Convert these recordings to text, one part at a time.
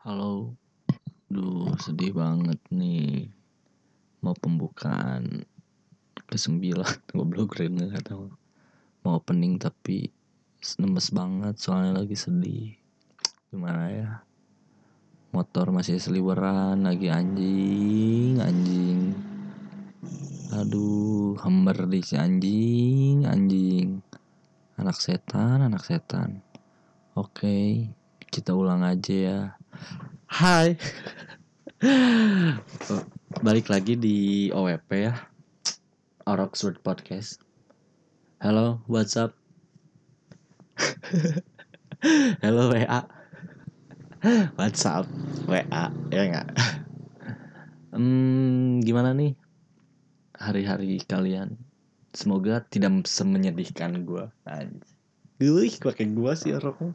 Halo, duh sedih banget nih. Mau pembukaan ke sembilan goblok rene atau mau opening tapi nemes banget soalnya lagi sedih. Gimana ya? Motor masih seliweran lagi anjing anjing. Aduh hember di si anjing anjing. Anak setan anak setan. Oke kita ulang aja ya hai. Balik lagi di OWP ya. Our Oxford Podcast. Halo what's up? Halo WA what's up WA ya nggak? Hmm, gimana nih hari-hari kalian? Semoga tidak semenyedihkan gue Wih, pakai gua sih orangnya.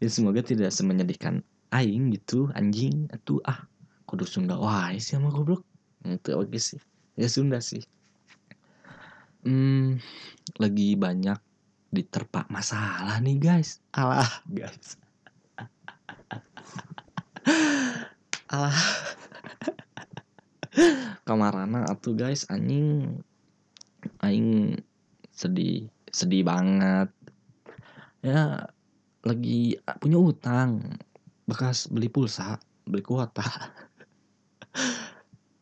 Ya semoga tidak semenyedihkan aing gitu, anjing, atuh ah kudu Sunda wah sih sama goblok. Itu oke sih. Ya Sunda sih. Hmm, lagi banyak diterpa masalah nih guys. Alah guys. Alah. Kamarana atuh guys. Anjing. Aing sedih sedih banget. Ya lagi punya utang bekas beli pulsa beli kuota.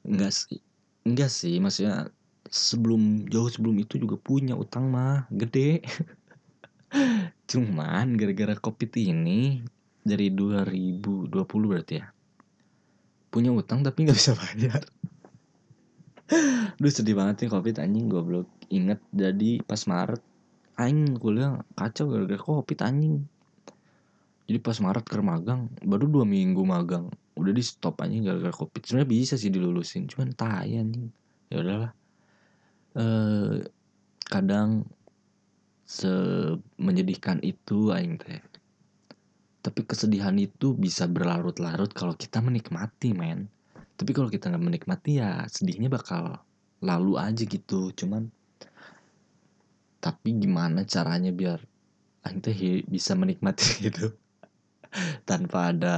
Enggak sih enggak sih maksudnya sebelum jauh sebelum itu juga punya utang mah gede. Cuman gara-gara covid ini dari 2020 berarti ya punya utang tapi nggak bisa bayar. Duh sedih banget nih covid anjing goblok. Inget jadi pas Maret aing kuliah kacau gara-gara covid anjing jadi pas Maret ke magang baru dua minggu magang udah di stop aja gara-gara covid. Sebenarnya bisa sih dilulusin cuman tai anjing. Ya udahlah. Eh kadang se menyedihkan itu aing teh. Tapi kesedihan itu bisa berlarut-larut kalau kita menikmati men. Tapi kalau kita nggak menikmati ya sedihnya bakal lalu aja gitu. Cuman tapi gimana caranya biar aing teh bisa menikmati gitu tanpa ada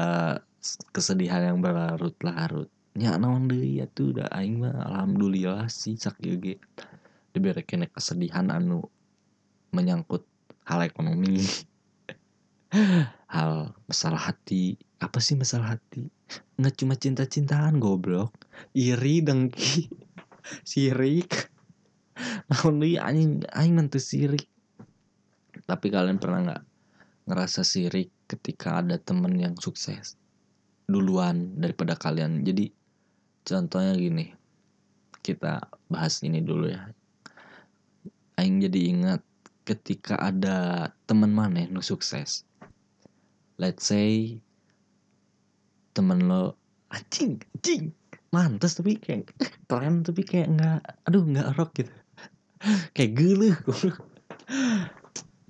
kesedihan yang berlarut-larut nya naon deui tuh udah aing mah alhamdulillah sih sak ge diberi kene kesedihan anu menyangkut hal ekonomi. Hal masalah hati. Apa sih masalah hati? Nggak cuma cinta-cintaan goblok. Iri dengki sirik. Naon deui anjing aing nanti sirik. Tapi kalian pernah nggak ngerasa sirik ketika ada temen yang sukses duluan daripada kalian. Jadi contohnya gini kita bahas ini dulu ya. Aing jadi ingat ketika ada teman mana nu sukses. Let's say temen lo anjing anjing mantas tapi kayak keren tapi kayak nggak aduh nggak rock gitu. Kayak geluh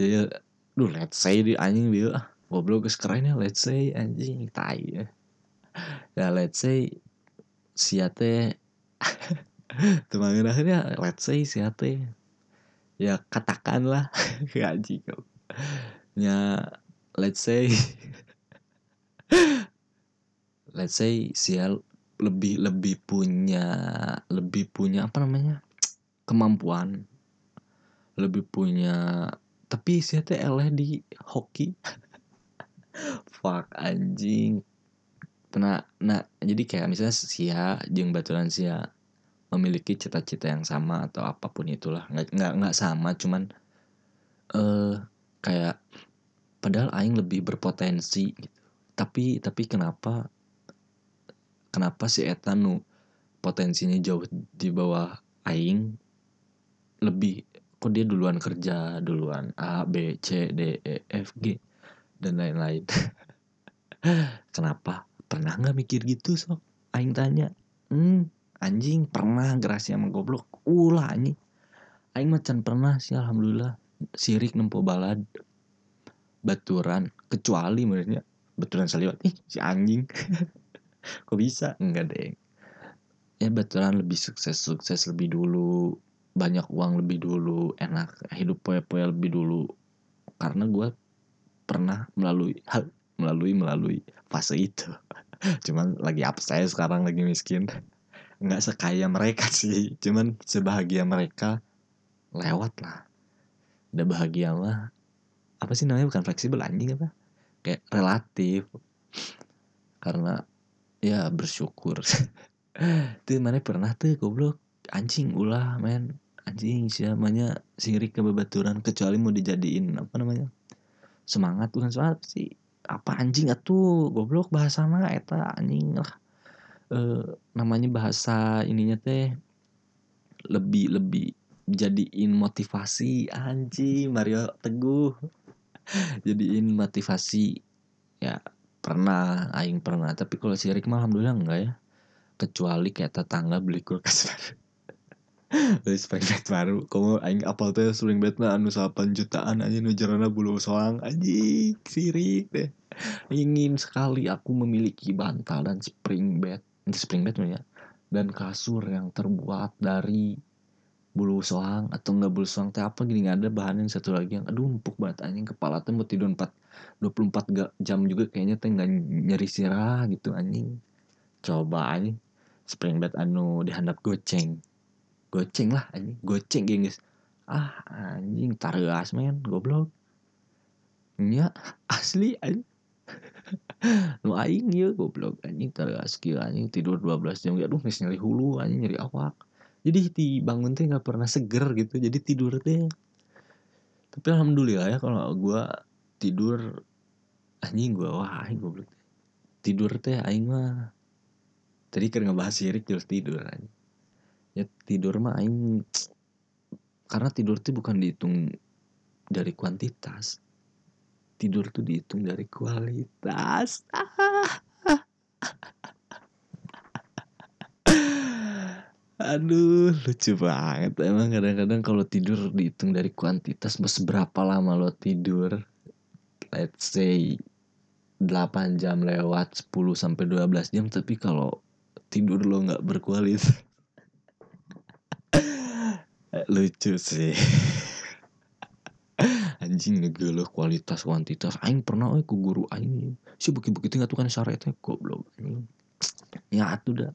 ya duh let's say di anjing dia goblok geus keren ya let's say anjing tai ya. Ya let's say siate. Teman akhirnya let's say siate. Ya katakanlah gaji kau ya let's say let's say sia lebih lebih punya lebih punya apa namanya kemampuan. Lebih punya tapi siate eleh di hoki fuck anjing. Pernah nah jadi kayak misalnya sia jeng baturan sia memiliki cita-cita yang sama atau apa pun itulah. Nggak nggak nggak sama cuman eh uh, kayak padahal aing lebih berpotensi gitu. Tapi tapi kenapa kenapa si eta nu potensinya jauh di bawah aing? Lebih kok dia duluan kerja duluan A B C D E F G dan lain-lain. Kenapa? Pernah nggak mikir gitu sok? Aing tanya hmm anjing pernah gerasi sama goblok? Ulah anjing. Aing macan pernah sih alhamdulillah. Sirik nempo balad. Baturan kecuali menurutnya baturan saliwat ih si anjing. Kok bisa? Enggak deh ya baturan lebih sukses sukses lebih dulu. Banyak uang lebih dulu. Enak hidup poya-poya lebih dulu. Karena gue pernah melalui hal melalui melalui fase itu. Cuman lagi apa saya sekarang lagi miskin. Nggak sekaya mereka sih. Cuman sebahagia mereka lewat lah. Udah bahagia mah apa sih namanya bukan fleksibel anjing apa? Kayak relatif. Karena ya bersyukur. Tuh mana pernah tuh goblok. Anjing ulah men. Anjing siamanya sirik ke bebaturan kecuali mau dijadiin apa namanya semangat bukan semangat sih apa anjing atuh goblok bahasa mah eta anjing lah. E, namanya bahasa ininya teh lebih lebih jadiin motivasi anjing Mario Teguh. Jadiin motivasi ya pernah aing pernah tapi kalau sirik mah alhamdulillah enggak ya. Kecuali kayak tetangga beli kulkas baru beli spring bed baru. Kamu aing apal teh spring bed anu 8 jutaan aja nujarana bulu soang. Anjing sirik deh ingin sekali aku memiliki bantal dan spring bed. Spring bed ya dan kasur yang terbuat dari bulu soang atau enggak bulu soang teh apa. Gini nggak ada bahan yang satu lagi yang aduh empuk banget. Anjing kepala teh mau tidur 4 24 jam juga kayaknya teh nggak nyeri sirah gitu anjing. Coba anjing spring bed anu dihandap goceng goceng lah anjing. Goceng gengs ah anjing tareas men. Goblok. Nya asli anjing. Nu aing ya goblok anjing. Tareas kieu anjing. Tidur 12 jam aduh geus nyeri hulu anjing nyeri awak. Jadi di bangun teh nggak pernah seger gitu. Jadi tidur teh. Tapi alhamdulillah ya kalau gua tidur anjing gua wah anjing goblok. Tidur teh aing mah tadi kan ngebahas sirik terus tidur aja ya tidur mah aing karena tidur tuh bukan dihitung dari kuantitas. Tidur tuh dihitung dari kualitas. Aduh lucu banget. Emang kadang-kadang kalau tidur dihitung dari kuantitas seberapa lama lo tidur? Let's say 8 jam lewat 10 sampai 12 jam tapi kalau tidur lo nggak berkualitas lucu sih. Anjing ngegeluh kualitas kuantitas. Aing pernah eh ku guru aing. Si bukit bukit nggak tuh kan syaratnya goblok. Ya tuh dah.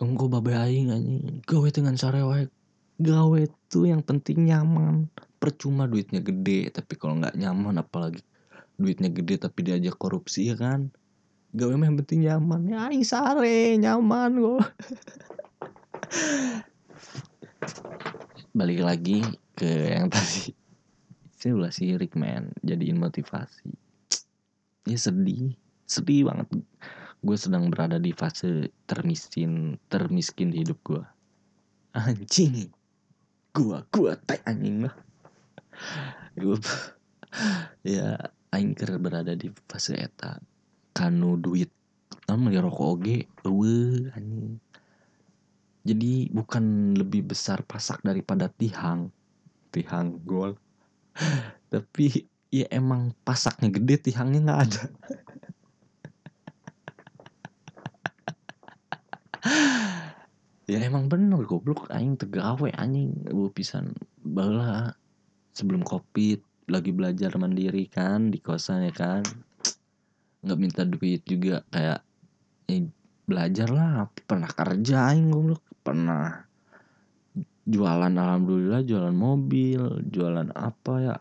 Engko babe aing anjing. Gawe dengan sare wae. Gawe tuh yang penting nyaman. Percuma duitnya gede tapi kalau nggak nyaman apalagi duitnya gede tapi diajak korupsi ya kan? Gawe mah yang penting nyaman. Ya aing sare nyaman kok balik lagi ke yang tadi. Saya ulah sirik men. Jadiin motivasi. Ya sedih. Sedih banget. Gue sedang berada di fase termiskin termiskin di hidup gue anjing. Gue gue teh anjing. Mah gue ya aing berada di fase eta. Kanu duit. Namun beli rokok oge anjing jadi bukan lebih besar pasak daripada tihang. Tihang gol. Tapi ya emang pasaknya gede tihangnya nggak ada. Ya emang bener goblok. Aing tegawe anjing. Gue pisan bala sebelum covid lagi belajar mandiri kan di kosan ya kan. Nggak minta duit juga kayak eh, belajar lah pernah kerja aing goblok pernah jualan alhamdulillah jualan mobil jualan apa ya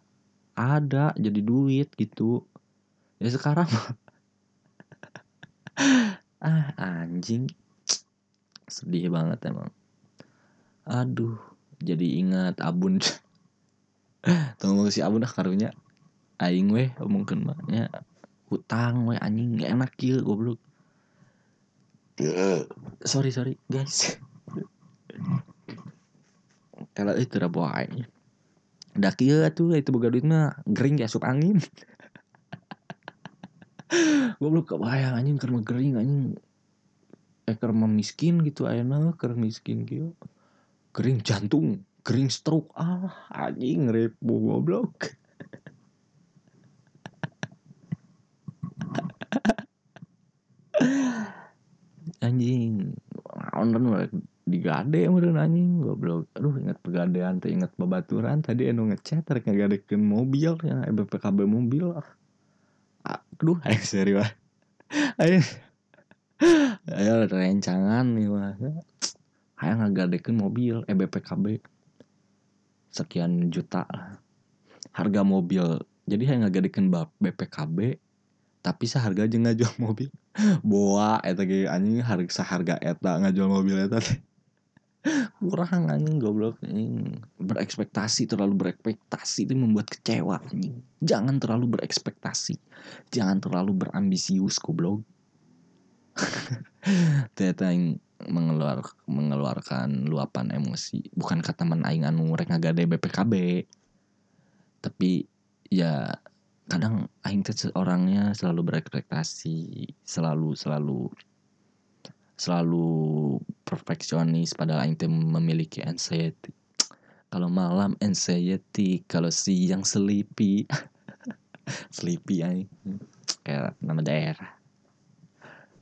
ada jadi duit gitu. Ya sekarang ah anjing. Sedih banget emang. Aduh jadi ingat abun. Tunggu si abun dah karunya. Aing weh mungkin maknya hutang we anjing. Gak enak kieu goblok. Sorry sorry guys kalau itu udah bawa udah kieu tuh itu boga duit mah gering kayak sup angin. Goblok kebayang anjing. Karena gering anjing. Eh karena miskin gitu ayana karena miskin gitu. Gering jantung. Gering stroke. Ah anjing repo goblok. Anjing digade meureun anjing goblok. Aduh ingat pegadean teh ingat babaturan. Tadi anu ngechat rek ngagadekeun mobil ya. BPKB mobil ah. Aduh ayo serius ayo. Ayo rencangan nih mah ayo ngagadekeun mobil eh BPKB sekian juta. Lah harga mobil. Jadi ayo ngagadekeun BPKB tapi seharga aja nggak jual mobil. Boa eta ge anjing harga seharga eta ngajual mobil eta kurang anjing goblok anjing. Berekspektasi terlalu berekspektasi itu membuat kecewa anjing. Jangan terlalu berekspektasi. Jangan terlalu berambisius goblok. Ternyata yang mengeluar mengeluarkan luapan emosi bukan kata men aing anu rek ngagade BPKB tapi ya kadang aing teh orangnya selalu berekspektasi selalu selalu selalu perfeksionis padahal aing teh memiliki anxiety. Kalau malam anxiety. Kalau siang sleepy. Sleepy aing. Kayak nama daerah.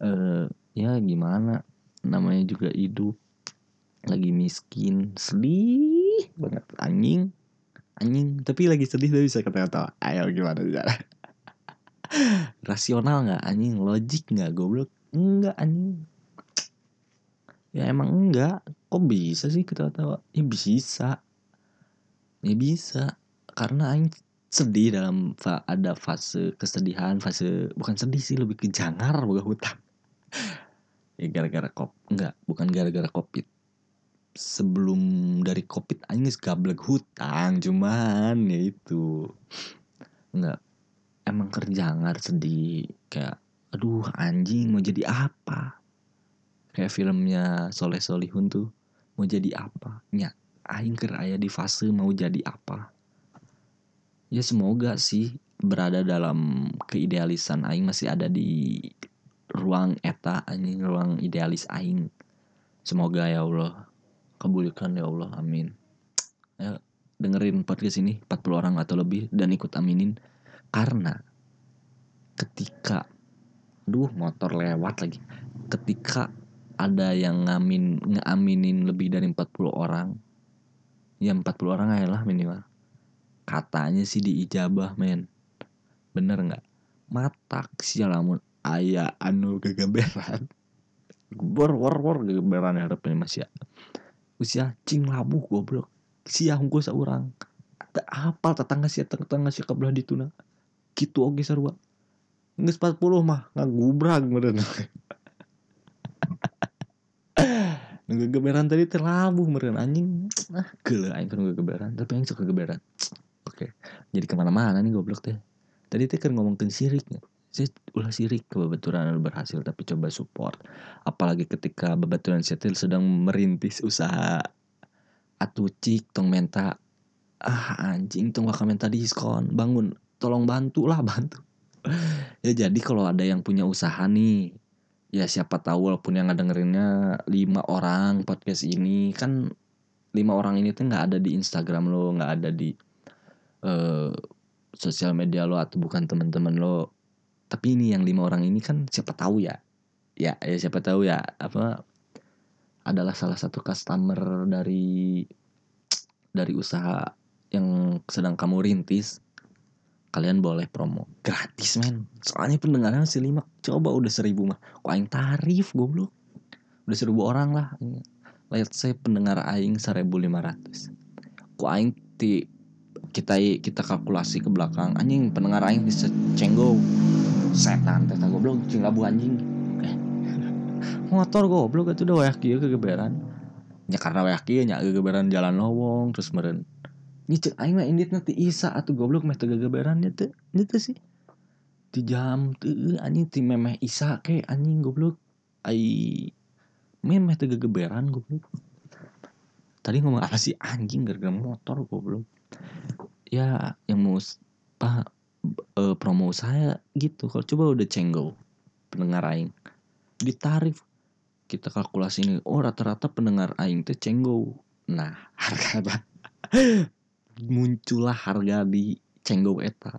Eh ya gimana? Namanya juga hidup. Lagi miskin. Sedih banget. Anjing. Anjing. Tapi lagi sedih tapi bisa ketawa-tawa. Ayo gimana cara rasional nggak anjing? Logik nggak goblok? Enggak anjing ya emang enggak. Kok bisa sih ketawa-tawa? Ya bisa. Ya bisa. Karena aing sedih dalam fa ada fase kesedihan fase bukan sedih sih lebih ke jangar boga hutang. Ya gara-gara kop enggak. Bukan gara-gara covid. Sebelum dari covid aing gablek hutang cuman ya itu. Enggak. Emang kerjangar sedih kayak aduh anjing mau jadi apa kayak filmnya Soleh Solihun tuh mau jadi apa? Nya aing ker di fase mau jadi apa? Ya semoga sih berada dalam keidealisan aing masih ada di ruang eta anjing ruang idealis aing. Semoga ya Allah kabulkan ya Allah amin. Ya, dengerin podcast ini 40 orang atau lebih dan ikut aminin. Karena ketika duh motor lewat lagi. Ketika ada yang ngamin ngaminin lebih dari 40 orang. Ya 40 orang aja lah minimal. Katanya sih diijabah men. Bener nggak? Matak sih lamun. Ayah anu kegeberan bor wor wor kegeberan harapnya mas ya. Usia cing labuh goblok. Sia hungku seorang. Ada apa tetangga sia tetangga sia kebelah dituna gitu oke sarua. Nggak 40 mah ngagubrag meren Nunggu geberan tadi terlabuh meren. Anjing ah gila aing kan geberan tapi aing suka geberan oke jadi ke mana-mana nih goblok teh. Tadi teh kan ngomongin siriknya saya ulah sirik kebetulan berhasil tapi coba support. Apalagi ketika bebetulan setil sedang merintis usaha atuh cik tong menta. Ah anjing tong bakal minta diskon. Bangun tolong bantu lah bantu. Ya jadi kalau ada yang punya usaha nih ya siapa tahu walaupun yang ngedengerinnya lima orang podcast ini kan lima orang ini tuh nggak ada di Instagram lo nggak ada di uh, sosial media lo atau bukan teman-teman lo. Tapi ini yang lima orang ini kan siapa tahu ya. Ya ya siapa tahu ya apa adalah salah satu customer dari dari usaha yang sedang kamu rintis kalian boleh promo gratis men. Soalnya pendengarnya masih lima. Coba udah seribu mah. Kok aing tarif goblok? Udah seribu orang lah. Let's say pendengar aing seribu lima ratus. Kok aing ti kita kita kalkulasi ke belakang. Anjing pendengar aing bisa cenggo setan teh goblok. Cing labu anjing. Eh. motor goblok itu udah wayak kieu kegeberan. Ya karena wayak nya kegeberan jalan lowong terus meren cek aing mah indit nanti isa atau goblok mah geberan ya teu itu sih. Di jam tuh anjing ti memeh isa ke anjing goblok. Ai memeh teu geberan goblok. Tadi ngomong apa sih? Anjing gara-gara motor goblok. Ya yang mau pak uh, promo saya gitu. Kalau coba udah cenggol pendengar aing. Di tarif kita kalkulasi ini. Oh rata-rata pendengar aing teh cenggol. Nah harga muncullah harga di cenggo eta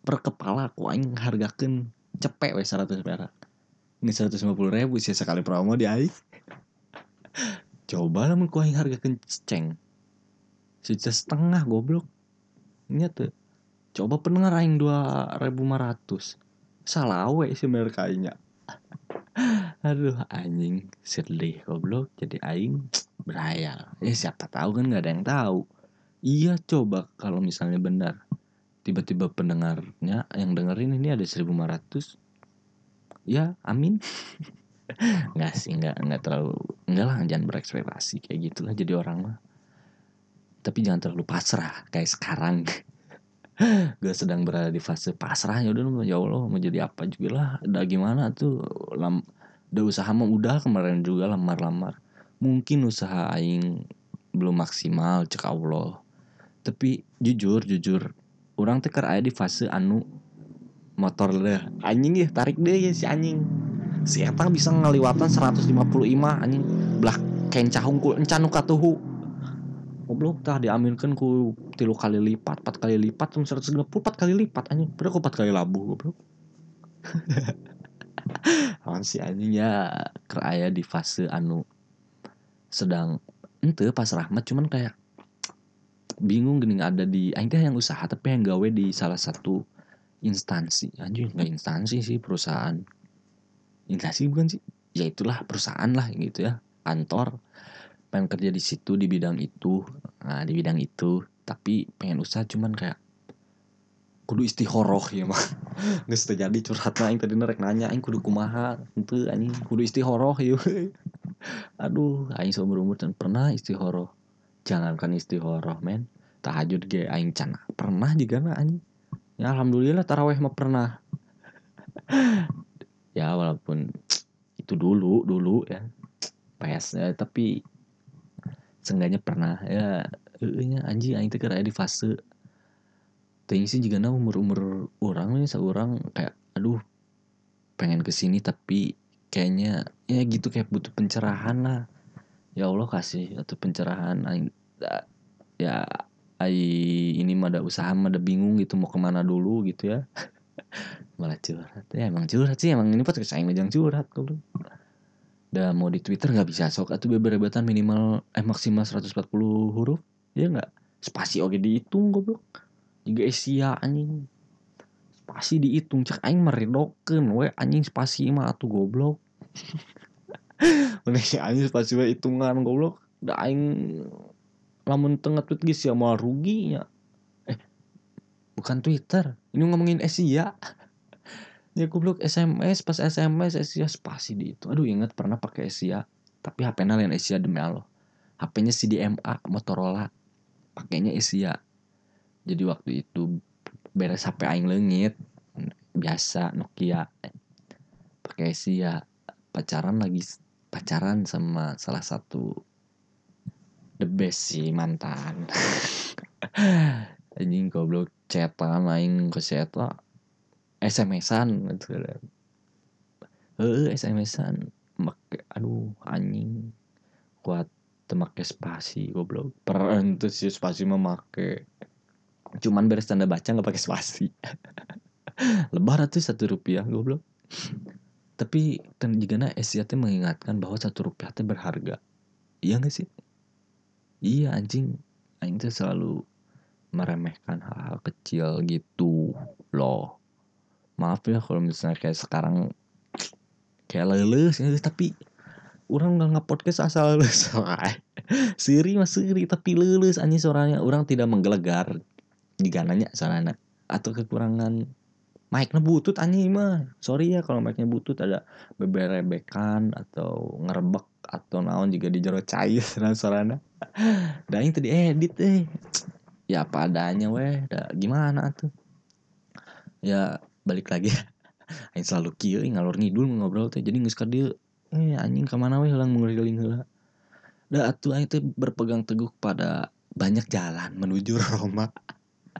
per kepala ku aing hargakan cepet we 100 perak. Ini 150 ribu sih sekali promo di aing. Coba lah ku aing hargakan ceng. Sejuta setengah goblok. Ini tuh coba pendengar aing 2500 salawe si kayaknya aduh anjing. Sedih goblok. Jadi aing berhayal. Ya siapa tahu kan nggak ada yang tahu iya coba kalau misalnya benar. Tiba-tiba pendengarnya yang dengerin ini ada 1500 ya amin. Nggak sih nggak nggak terlalu enggak lah jangan berekspektasi kayak gitulah jadi orang mah. Tapi jangan terlalu pasrah kayak sekarang. Gue sedang berada di fase pasrah ya udah ya Allah mau jadi apa juga lah. Udah gimana tuh lam udah usaha mah udah kemarin juga lamar-lamar. Mungkin usaha aing belum maksimal cek Allah tapi jujur jujur. Orang teker ada di fase anu motor deh anjing ya tarik deh ya si anjing. Si Eta bisa ngeliwatan 155 anjing. Belah kencahung ku encan katuhu. Goblok tah diaminkan ku tilu kali lipat empat kali lipat lima puluh empat kali lipat anjing. Berapa empat kali labu goblok. Awan si anjing ya. Keraya di fase anu sedang ente pas rahmat cuman kayak bingung gini ada di aing yang usaha tapi yang gawe di salah satu instansi. Anjing nggak instansi sih perusahaan. Instansi bukan sih? Ya itulah perusahaan lah gitu ya. Kantor. Pengen kerja di situ di bidang itu. Nah di bidang itu. Tapi pengen usaha cuman kayak kudu istihoroh ya mah. Nggak terjadi curhat lah tadi nerek nanya aing kudu kumaha? Itu anjing. Kudu istihoroh ya aduh aing seumur umur dan pernah istihoroh jangankan istihoroh men. Tahajud ge aing cana. Pernah juga nah anjing. Ya alhamdulillah taraweh mah pernah. Ya walaupun itu dulu dulu ya. PS ya, tapi seenggaknya pernah. Ya nya anjing anjing teh di fase. Ting sih juga nah umur umur orang nih seorang kayak aduh pengen ke sini tapi kayaknya ya gitu kayak butuh pencerahan lah. Ya Allah kasih atau pencerahan aing ya ai ini mah ada usaha mah ada bingung gitu mau ke mana dulu gitu ya. Malah curhat. Ya emang curhat sih emang ini podcast aing jangan curhat kalau udah mau di Twitter nggak bisa sok atau beberebatan minimal eh maksimal 140 huruf ya nggak? Spasi oke dihitung goblok. Juga Asia anjing. Spasi dihitung cek aing meridokeun we anjing spasi mah atuh goblok. Si anjing spasi we hitungan goblok. Da aing lamun tengah tweet geus ya mau ruginya eh bukan Twitter. Ini ngomongin Asia. Ya goblok SMS pas SMS Asia spasi di itu. Aduh inget pernah pakai Asia. Tapi HP-nya lain Asia demi Allah. HP-nya CDMA Motorola. Pakainya Asia. Jadi waktu itu beres HP aing lengit biasa Nokia. Pakai Asia. Pacaran lagi pacaran sama salah satu the best sih mantan. Anjing goblok. Chatan aing ke chatan SMS-an gitu eh SMS-an make aduh anjing. Kuat temake spasi goblok. Per itu sih spasi memakai. Cuman beres tanda baca nggak pakai spasi. Lebar tuh satu rupiah goblok. Tapi kan juga na mengingatkan bahwa satu rupiah itu berharga. Iya gak sih iya anjing. Anjing tuh selalu meremehkan hal-hal kecil gitu loh. Maaf ya kalau misalnya kayak sekarang kayak leles ya, tapi orang nggak nge podcast asal leles siri mas siri tapi leles anjing suaranya. Orang tidak menggelegar jika nanya suaranya. Atau kekurangan mic butut anjing mah. Sorry ya kalau mic butut ada beberebekan atau ngerebek atau naon juga di jero cair dan suaranya dan itu diedit eh. Ya apa adanya weh. Gimana tuh? Ya balik lagi. Aing selalu kieu ngalor ngidul ngobrol teh. Jadi ka dieu eh anjing ka mana we heula menguring heula? Da atuh aing teh berpegang teguh pada banyak jalan menuju Roma.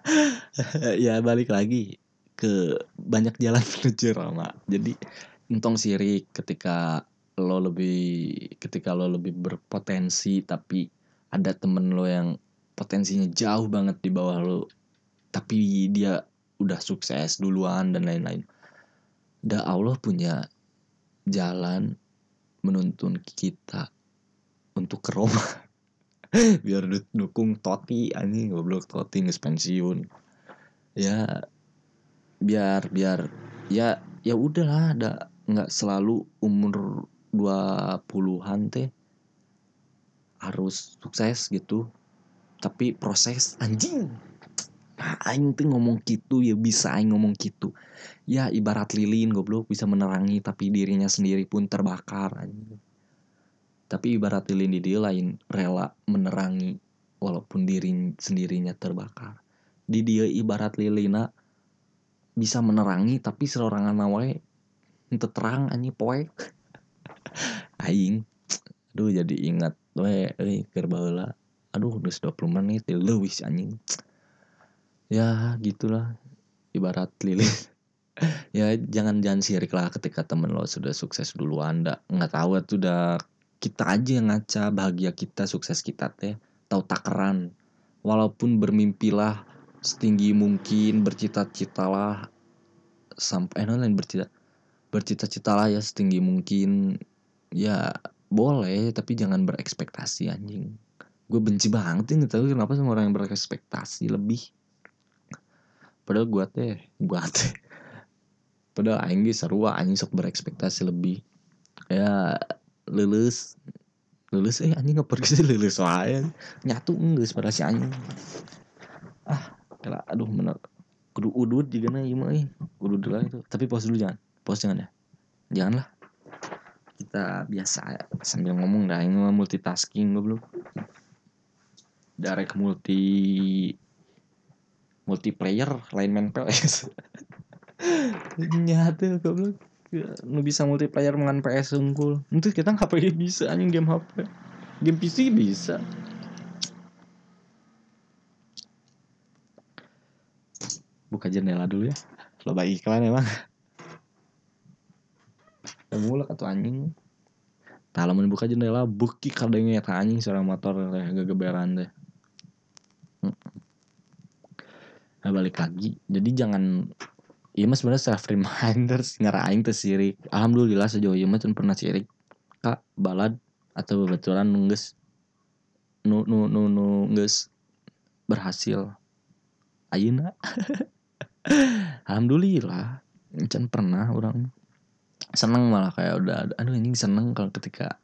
Ya balik lagi ke banyak jalan menuju Roma. Jadi entong sirik ketika lo lebih ketika lo lebih berpotensi tapi ada temen lo yang potensinya jauh banget di bawah lo tapi dia udah sukses duluan dan lain-lain. Da Allah punya jalan menuntun kita untuk ke Roma. Biar dukung Toti anjing goblok Toti nges pensiun. Ya biar biar ya ya udahlah ada nggak selalu umur 20-an teh harus sukses gitu. Tapi proses anjing. Nah, aing tuh ngomong gitu ya bisa aing ngomong gitu. Ya ibarat lilin goblok bisa menerangi tapi dirinya sendiri pun terbakar anjing. Tapi ibarat lilin di dia lain rela menerangi walaupun diri sendirinya terbakar. Di dia ibarat lilina bisa menerangi tapi seorangan nawe terang anjing poe. Aing aduh jadi ingat we euy keur baheula aduh udah 20 menit leuwih anjing. Ya gitulah. Ibarat lilin. Ya jangan jangan sirik lah ketika temen lo sudah sukses duluan nggak nggak tahu tuh udah kita aja yang ngaca bahagia kita sukses kita teh. Tahu takaran. Walaupun bermimpilah setinggi mungkin bercita-citalah sampai eh, lain bercita bercita-citalah ya setinggi mungkin. Ya boleh tapi jangan berekspektasi anjing. Gue benci banget nih tahu kenapa sama orang yang berekspektasi lebih. Padahal gue teh gue teh. Padahal ge sarua anjing sok berekspektasi lebih. Ya lulus. Lulus eh anjing pergi sih? Lulus wae. Nyatu enggak pada si anjing. Ah kela aduh bener. Kudu udut juga nih mah kudu dulu itu. Tapi pause dulu jangan. Pause jangan ya? Janganlah kita biasa sambil ngomong dah ini mah multitasking goblok. Direct multi multiplayer lain main PS nyata goblok. Nu bisa multiplayer dengan PS unggul. Itu kita HP bisa anjing game HP game PC bisa. Buka jendela dulu ya. Lo baik iklan emang. Mulak atau anjing tak buka jendela buki kadangnya tak anjing seorang motor teh gegeberan deh. Nah balik lagi. Jadi jangan iya mas sebenarnya self reminder ngeraing teh sirik. Alhamdulillah sejauh ini mah pernah sirik. Kak balad atau betulan nungges nu nu nu nu berhasil. Ayeuna. Alhamdulillah can pernah orang seneng malah kayak udah aduh anjing seneng kalau ketika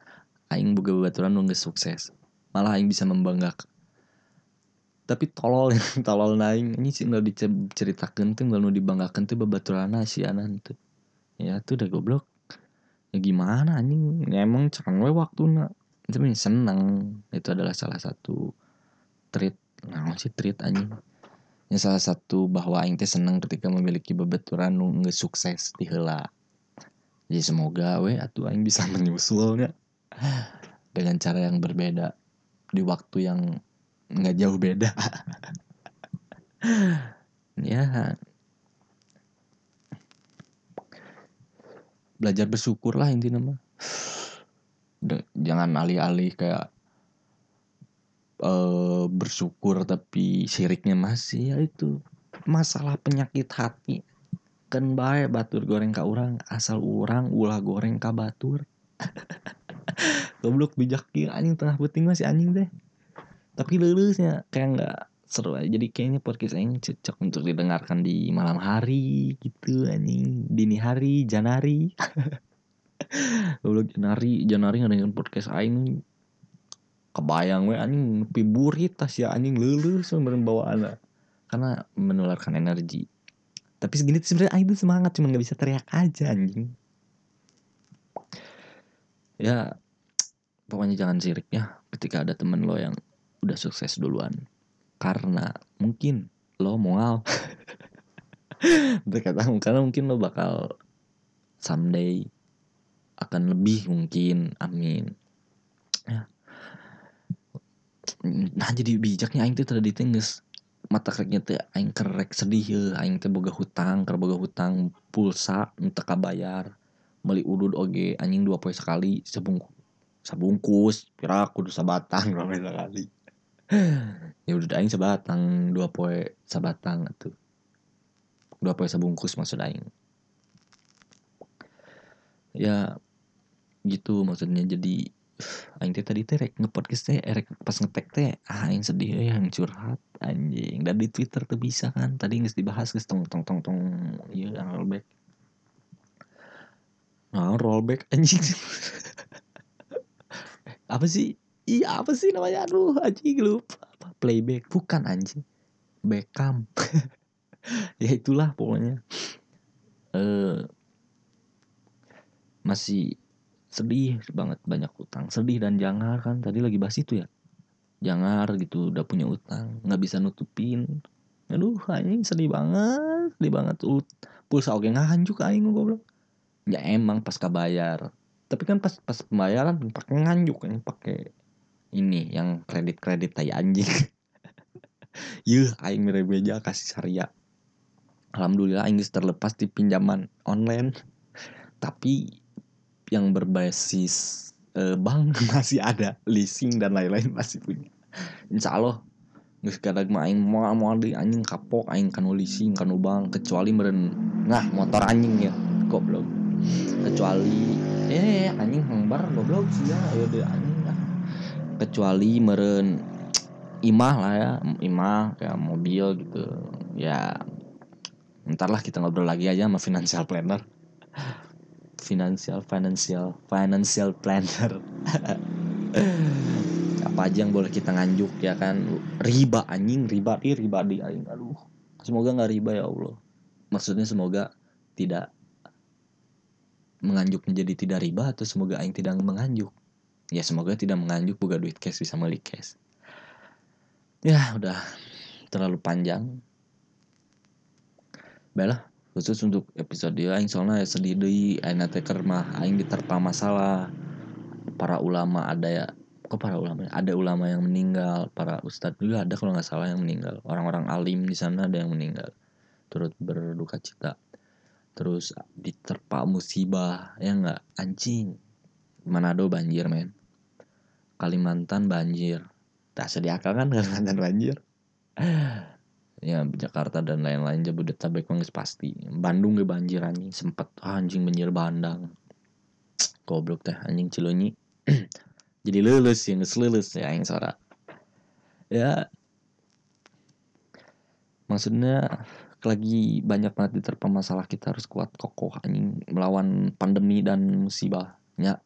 aing boga babaturan nu sukses. Malah aing bisa membanggakan tapi tolol tolol naing ini sih nggak diceritakan tuh nggak nu dibanggakan tuh babaturan si anan tuh. Ya tuh udah goblok. Ya gimana anjing? Ya emang cerang waktu nak tapi seneng. Itu adalah salah satu treat. Nah sih treat anjing? Yang salah satu bahwa aing teh seneng ketika memiliki babaturan nu geus sukses di heula jadi semoga we atuh aing bisa menyusulnya dengan cara yang berbeda di waktu yang nggak jauh beda. Ya. Belajar bersyukur lah intinya mah. Jangan alih-alih kayak uh, bersyukur tapi syiriknya masih ya itu masalah penyakit hati kan baik batur goreng ka orang asal orang ulah goreng ka batur. Goblok bijak kieu anjing tengah penting masih anjing teh. Tapi lulusnya kayak nggak seru aja. Jadi kayaknya podcast ini cocok untuk didengarkan di malam hari gitu anjing. Dini hari janari. Goblok janari janari dengan podcast aing. Kebayang we anjing piburit tas ya anjing lulus sumberin bawaan karena menularkan energi tapi segini tuh sebenarnya tuh semangat cuma nggak bisa teriak aja anjing. Ya pokoknya jangan sirik ya ketika ada temen lo yang udah sukses duluan. Karena mungkin lo mual. Berkata karena mungkin lo bakal someday akan lebih mungkin amin. Ya. Nah jadi bijaknya aing tuh tadi tingges mata kereknya teh aing kerek sedih ya aing teh boga hutang keur boga hutang pulsa entah kabayar. Beli udud oge anjing dua poin sekali sebungkus sabungkus pira kudu sabatang dua sekali. Ya udah aing sabatang dua poin sabatang tuh dua poin sabungkus maksud aing. Ya gitu maksudnya. Jadi aing teh tadi teh rek ngepodcast teh rek pas ngetek teh ah aing sedih yang curhat anjing. Dan di Twitter tuh bisa kan tadi nggak dibahas guys tong tong tong tong iya back ah rollback anjing. Apa sih? Iya apa sih namanya? Aduh anjing lupa. Apa playback bukan anjing. Beckham ya itulah pokoknya. Eh masih sedih banget banyak utang. Sedih dan jangar kan tadi lagi bahas itu ya. Jangar gitu udah punya utang nggak bisa nutupin. Aduh anjing sedih banget sedih banget. Ut pulsa oke nganjuk aing goblok. Ya emang pas kabayar tapi kan pas pas pembayaran pakai nganjuk kan pakai ini yang kredit kredit tai anjing. Yuh aing meja kasih syariah alhamdulillah aing terlepas di pinjaman online. Tapi yang berbasis eh, bank masih ada leasing dan lain-lain masih punya. Insya Allah Geus kadang mah aing mau mau di anjing kapok aing kanu leasing kanu bank kecuali meren nah motor anjing ya goblok. Kecuali eh anjing hangbar goblok sih ya ayo deh anjing lah kecuali meren imah lah ya imah kayak mobil gitu ya ntar lah kita ngobrol lagi aja sama financial planner financial financial financial planner. Apa aja yang boleh kita nganjuk ya kan? Riba anjing riba di riba di aing aduh. Semoga nggak riba ya Allah. Maksudnya semoga tidak menganjuk menjadi tidak riba atau semoga aing tidak menganjuk. Ya semoga tidak menganjuk buka duit cash bisa beli cash. Ya udah terlalu panjang. Baiklah khusus untuk episode aing soalnya sedih deui aing teh mah aing diterpa masalah. Para ulama ada ya kok para ulama ada ulama yang meninggal para ustadz juga ada kalau nggak salah yang meninggal. Orang-orang alim di sana ada yang meninggal turut berduka cita. Terus diterpa musibah ya nggak? Anjing Manado banjir men. Kalimantan banjir. Tak sedia akal kan Kalimantan banjir ya Jakarta dan lain-lain Jabodetabek mah pasti. Bandung ge banjir anjing. Sempet ah, anjing banjir bandang. Goblok teh anjing Cilunyi jadi lulus yang lulus ya yang suara ya. Maksudnya lagi banyak banget diterpa masalah kita harus kuat kokoh anjing. Melawan pandemi dan musibah. Ya.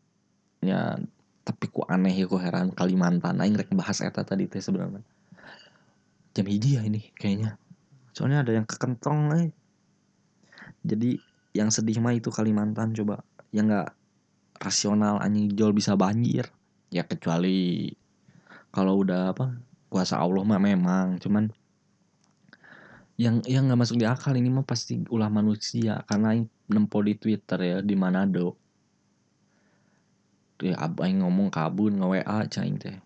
Ya tapi ku aneh ya ku heran Kalimantan. Aing rek bahas eta tadi teh sebenarnya jam hiji ya ini kayaknya. Soalnya ada yang kekentong eh. jadi yang sedih mah itu Kalimantan coba. Yang nggak rasional anjing jual bisa banjir. Ya kecuali kalau udah apa kuasa Allah mah memang cuman yang yang nggak masuk di akal ini mah pasti ulah manusia karena nempo di Twitter ya di Manado. Ya yang ngomong kabun nge WA cing teh.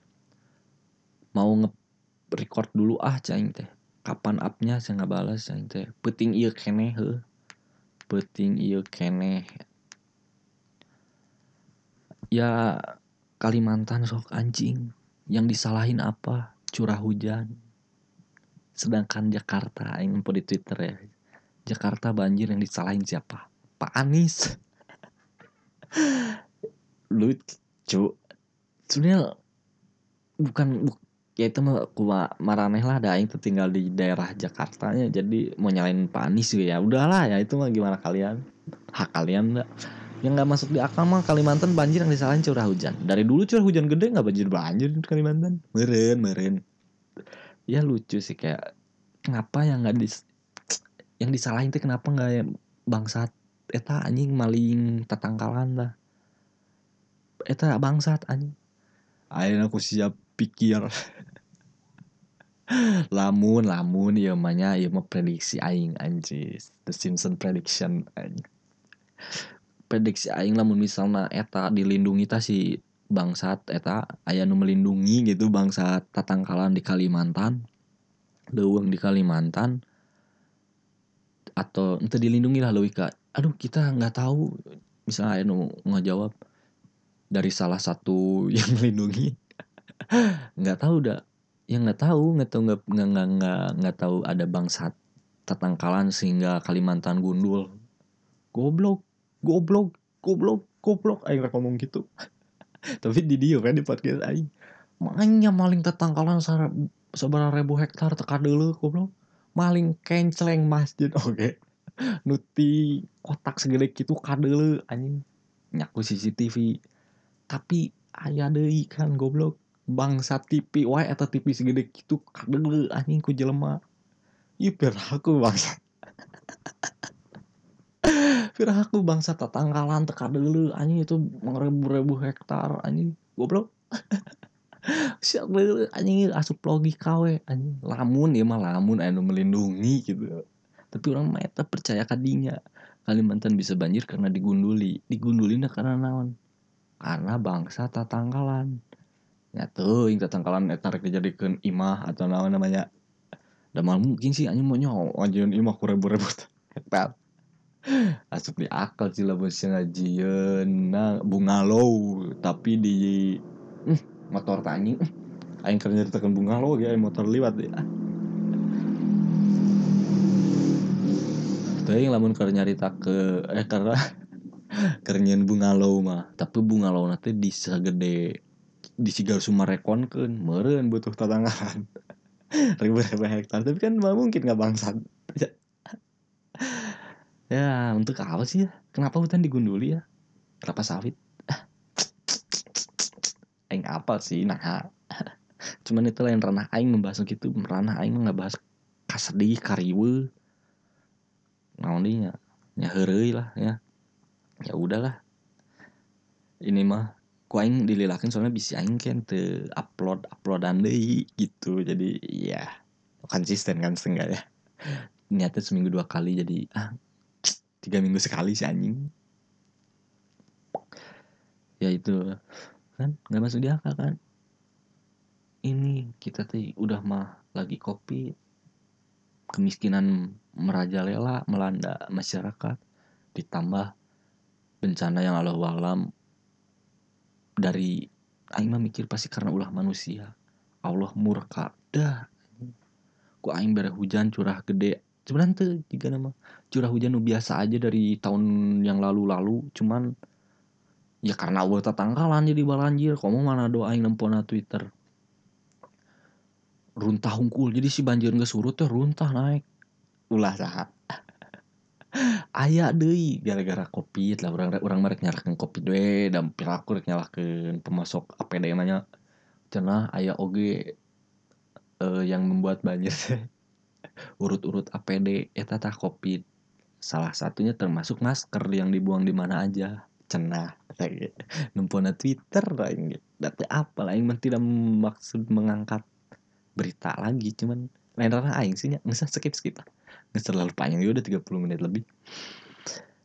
Mau nge record dulu ah cing teh kapan upnya? Saya nggak balas cing teh penting iya kene he penting iya kene. Ya Kalimantan sok anjing yang disalahin apa? Curah hujan. Sedangkan Jakarta yang di Twitter ya. Jakarta banjir yang disalahin siapa? Pak Anies. Lucu sebenarnya bukan bu, ya itu mah kuma maraneh lah ada yang tinggal di daerah Jakarta ya jadi mau nyalain Pak Anies ya. Udahlah ya itu mah gimana kalian? Hak kalian enggak yang nggak masuk di akal mah Kalimantan banjir yang disalahin curah hujan. Dari dulu curah hujan gede nggak banjir banjir di Kalimantan. Meren meren. Ya lucu sih kayak kenapa yang nggak dis yang disalahin tuh kenapa nggak bangsat? Eta anjing maling tatangkalan lah. Eta bangsat anjing. Ayo aku siap pikir. Lamun lamun ya namanya ya mau prediksi aing anjis the Simpson prediction anjing prediksi aing lamun misalnya eta dilindungi ta si bangsat eta aya nu melindungi gitu bangsat tatangkalan di Kalimantan deuweung di Kalimantan atau ente dilindungi lah leuwih aduh kita nggak tahu. Misalnya aya nu ngejawab dari salah satu yang melindungi nggak tahu dah yang nggak tahu. Nggak tahu nggak nggak nggak nggak tahu ada bangsat tatangkalan sehingga Kalimantan gundul. Goblok goblok goblok goblok. Aing ngomong gitu. Tapi di dia kan di podcast aing. Makanya maling tetangkalan seberapa ribu hektar teka dulu goblok. Maling kenceleng masjid oke. Okay. nuti kotak segede gitu kadele anjing. Nyaku CCTV tapi aya deui kan goblok bangsa TV wae eta TV segede kitu kadege anjing ku jelema. Ieu piraku bangsa piraku bangsa tatangkalan teu kadege anjing itu ribu-ribu hektar anjing goblok. Siap deui anjing asup logika we anjing. Lamun ieu mah lamun anu melindungi gitu. Tapi orang mah eta percaya kadinya Kalimantan bisa banjir karena digunduli. Digundulina karena naon? Karena bangsa tatangkalan ya tuh yang tatangkalan eta rek dijadikeun imah atau naon namanya. Da mal mungkin sih anjing mau anjing imah ku ribu-ribu hektar asup di akal sih lah bos ngajieun nah bungalow tapi di hmm, motor tanya aing keur nyaritakeun bungalow ge motor liwat ya Teuing lamun keur nyarita ke eh karena kerenyen bungalow mah tapi bungalow nanti di sagede di sigar sumarekonkeun meureun butuh tatangkalan ribu-ribu hektar tapi kan nggak mungkin nggak bangsat. Ya untuk apa sih ya? Kenapa hutan digunduli ya? Kelapa sawit? Aing apa sih nah. Cuman itu lain ranah aing membahas gitu. Ranah aing nggak bahas kasedih kariwe. Naon nya heureuy lah ya. Ya udahlah. Ini mah ku aing dililakeun soalnya bisa aing kan te upload uploadan deui gitu. Jadi ya konsisten kan setengah ya. Niatnya seminggu dua kali jadi ah tiga minggu sekali sih anjing. Ya itu kan nggak masuk di akal kan. Ini kita tuh udah mah lagi kopi kemiskinan merajalela melanda masyarakat. Ditambah bencana yang Allah alam dari aing mah mikir pasti karena ulah manusia. Allah murka dah. Ku aing bere hujan curah gede. Cuman tuh juga nama. Curah hujan nu biasa aja dari tahun yang lalu-lalu. Cuman ya karena Allah tatangkalan jadi balanjir kamu mana doa aing nempona Twitter? Runtah hungkul. Jadi si banjir nggak surut tuh runtah naik. Ulah saha aya deui gara-gara covid lah. Orang orang merek nyalakan covid we dan piraku rek nyalakan pemasok APD namanya cenah aya oge uh, yang membuat banjir urut-urut APD eta tah covid. Salah satunya termasuk masker yang dibuang di mana aja. Cenah numpona Twitter lain dati apa lain tidak maksud mengangkat berita lagi cuman lain ranah aing sih nggak skip skip lah nggak terlalu panjang ya udah 30 menit lebih.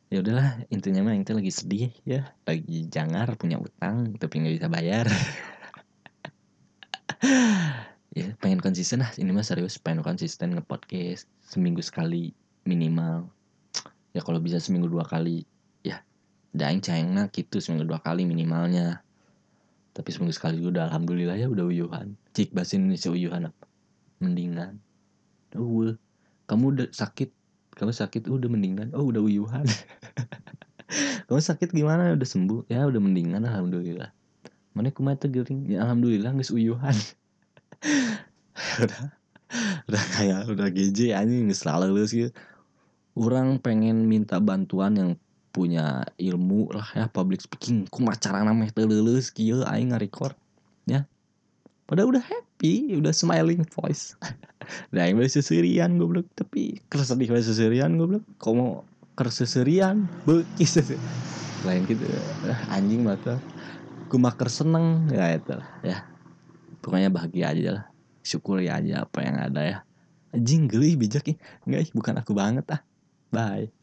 Ya udahlah intinya mah itu lagi sedih ya. Lagi jangar punya utang tapi nggak bisa bayar. Ya pengen konsisten lah. Ini mah serius pengen konsisten nge podcast seminggu sekali minimal. Ya kalau bisa seminggu dua kali ya daing cahingna gitu seminggu dua kali minimalnya. Tapi seminggu sekali juga udah alhamdulillah ya udah uyuhan. Cik bahasa Indonesia uyuhan apa mendingan. Uh kamu udah sakit. Kamu sakit uh, udah mendingan. Oh udah uyuhan. Kamu sakit gimana? Udah sembuh. Ya udah mendingan alhamdulillah. Mana kumaha tuh gering? Ya alhamdulillah nggak uyuhan. Udah udah kayak udah GJ anjing nggak selalu sih orang pengen minta bantuan yang punya ilmu lah ya public speaking. Kumaha cara namanya telulus kieu aing ngarecord ya pada udah happy udah smiling voice. Nah yang seserian goblok. Tapi kesedih bae seserian goblok. Komo kerseserian bekis lain gitu. Anjing mata. Gue maker seneng ya itu lah ya. Pokoknya bahagia aja lah. Syukuri aja apa yang ada ya. Anjing geli bijak ya enggak bukan aku banget ah. Bye